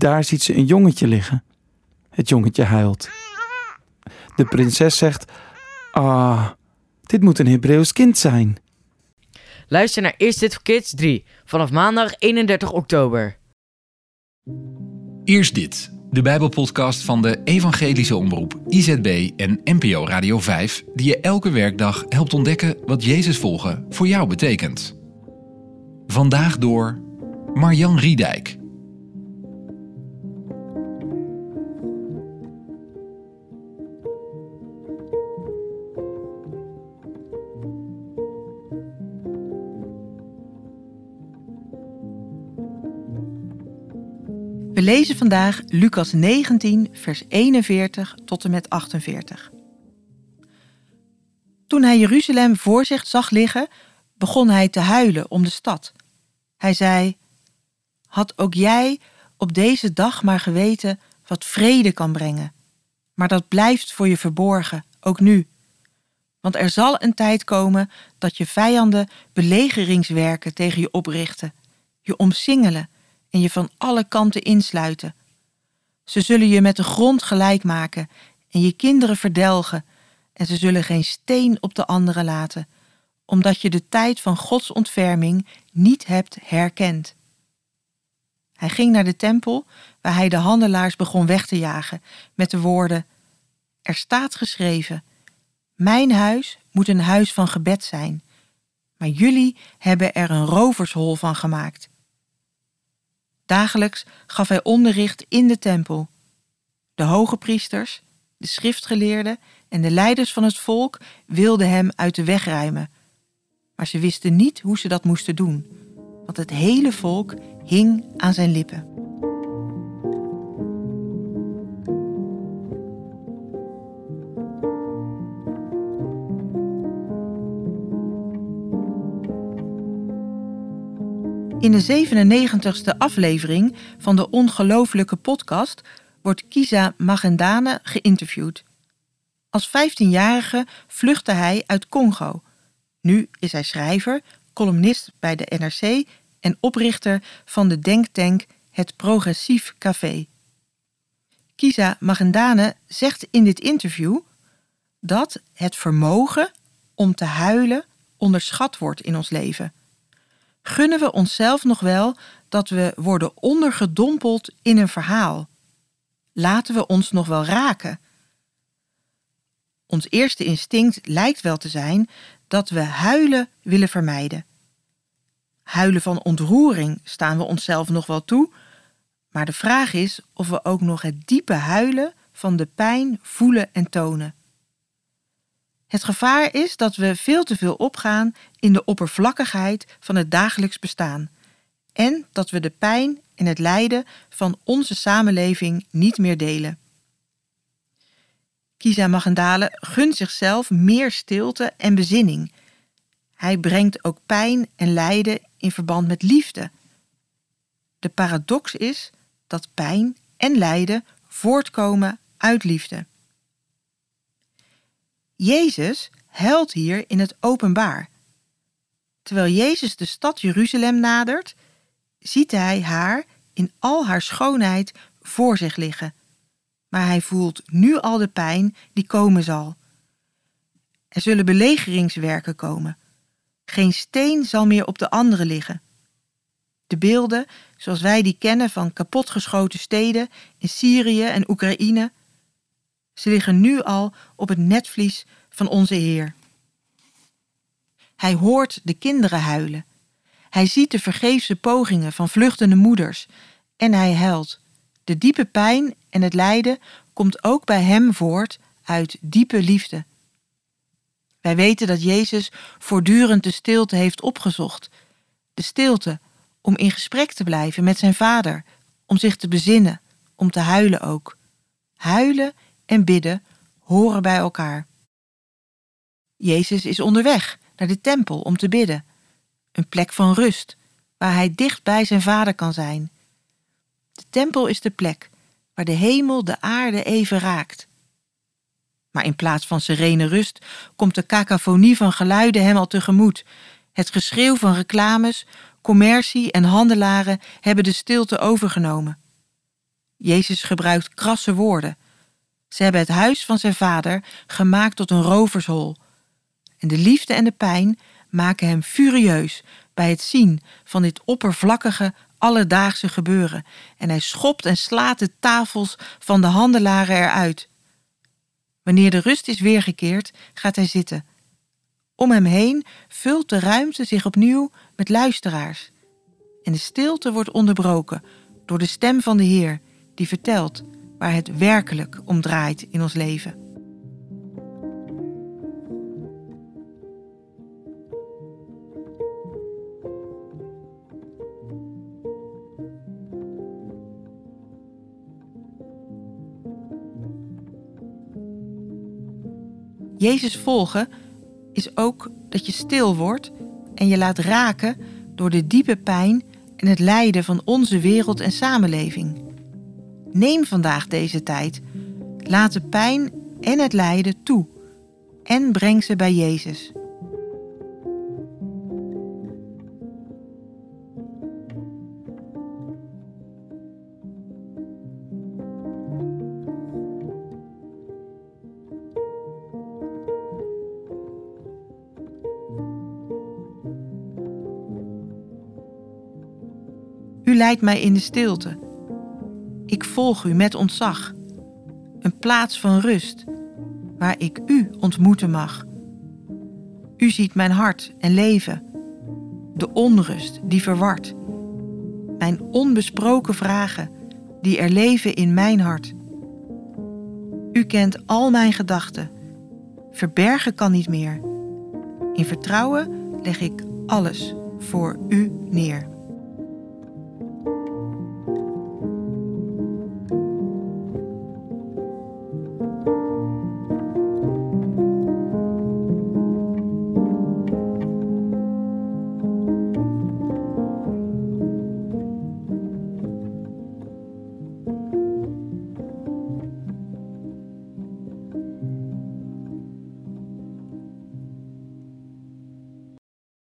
Daar ziet ze een jongetje liggen. Het jongetje huilt. De prinses zegt: Ah, dit moet een Hebreeuws kind zijn. Luister naar Eerst Dit voor Kids 3 vanaf maandag 31 oktober. Eerst dit, de Bijbelpodcast van de Evangelische Omroep IZB en NPO Radio 5, die je elke werkdag helpt ontdekken wat Jezus volgen voor jou betekent. Vandaag door Marjan Riedijk. We lezen vandaag Lucas 19, vers 41 tot en met 48. Toen hij Jeruzalem voor zich zag liggen, begon hij te huilen om de stad. Hij zei: Had ook jij op deze dag maar geweten wat vrede kan brengen. Maar dat blijft voor je verborgen, ook nu. Want er zal een tijd komen dat je vijanden belegeringswerken tegen je oprichten, je omsingelen en je van alle kanten insluiten. Ze zullen je met de grond gelijk maken en je kinderen verdelgen, en ze zullen geen steen op de andere laten, omdat je de tijd van Gods ontferming niet hebt herkend. Hij ging naar de tempel, waar hij de handelaars begon weg te jagen, met de woorden: Er staat geschreven: Mijn huis moet een huis van gebed zijn, maar jullie hebben er een rovershol van gemaakt. Dagelijks gaf hij onderricht in de tempel. De hoge priesters, de schriftgeleerden en de leiders van het volk wilden hem uit de weg ruimen. Maar ze wisten niet hoe ze dat moesten doen, want het hele volk hing aan zijn lippen. In de 97ste aflevering van de ongelooflijke podcast wordt Kisa Magendane geïnterviewd. Als 15-jarige vluchtte hij uit Congo. Nu is hij schrijver, columnist bij de NRC en oprichter van de denktank Het Progressief Café. Kisa Magendane zegt in dit interview dat het vermogen om te huilen onderschat wordt in ons leven. Gunnen we onszelf nog wel dat we worden ondergedompeld in een verhaal? Laten we ons nog wel raken? Ons eerste instinct lijkt wel te zijn dat we huilen willen vermijden. Huilen van ontroering staan we onszelf nog wel toe, maar de vraag is of we ook nog het diepe huilen van de pijn voelen en tonen. Het gevaar is dat we veel te veel opgaan in de oppervlakkigheid van het dagelijks bestaan en dat we de pijn en het lijden van onze samenleving niet meer delen. Kisa Magendale gunt zichzelf meer stilte en bezinning. Hij brengt ook pijn en lijden in verband met liefde. De paradox is dat pijn en lijden voortkomen uit liefde. Jezus huilt hier in het openbaar. Terwijl Jezus de stad Jeruzalem nadert, ziet hij haar in al haar schoonheid voor zich liggen. Maar hij voelt nu al de pijn die komen zal. Er zullen belegeringswerken komen. Geen steen zal meer op de andere liggen. De beelden, zoals wij die kennen van kapotgeschoten steden in Syrië en Oekraïne, ze liggen nu al op het netvlies van onze Heer. Hij hoort de kinderen huilen. Hij ziet de vergeefse pogingen van vluchtende moeders en hij huilt. De diepe pijn en het lijden komt ook bij hem voort uit diepe liefde. Wij weten dat Jezus voortdurend de stilte heeft opgezocht. De stilte om in gesprek te blijven met zijn vader, om zich te bezinnen, om te huilen ook. Huilen en bidden horen bij elkaar. Jezus is onderweg naar de tempel om te bidden, een plek van rust, waar hij dicht bij zijn vader kan zijn. De tempel is de plek waar de hemel de aarde even raakt. Maar in plaats van serene rust komt de cacophonie van geluiden hem al tegemoet. Het geschreeuw van reclames, commercie en handelaren hebben de stilte overgenomen. Jezus gebruikt krasse woorden. Ze hebben het huis van zijn vader gemaakt tot een rovershol. En de liefde en de pijn maken hem furieus bij het zien van dit oppervlakkige, alledaagse gebeuren. En hij schopt en slaat de tafels van de handelaren eruit. Wanneer de rust is weergekeerd, gaat hij zitten. Om hem heen vult de ruimte zich opnieuw met luisteraars. En de stilte wordt onderbroken door de stem van de Heer, die vertelt waar het werkelijk om draait in ons leven. Jezus volgen is ook dat je stil wordt en je laat raken door de diepe pijn en het lijden van onze wereld en samenleving. Neem vandaag deze tijd, laat de pijn en het lijden toe en breng ze bij Jezus. U leidt mij in de stilte. Ik volg u met ontzag. Een plaats van rust, waar ik u ontmoeten mag. U ziet mijn hart en leven, de onrust die verwart, mijn onbesproken vragen die er leven in mijn hart. U kent al mijn gedachten, verbergen kan niet meer. In vertrouwen leg ik alles voor u neer.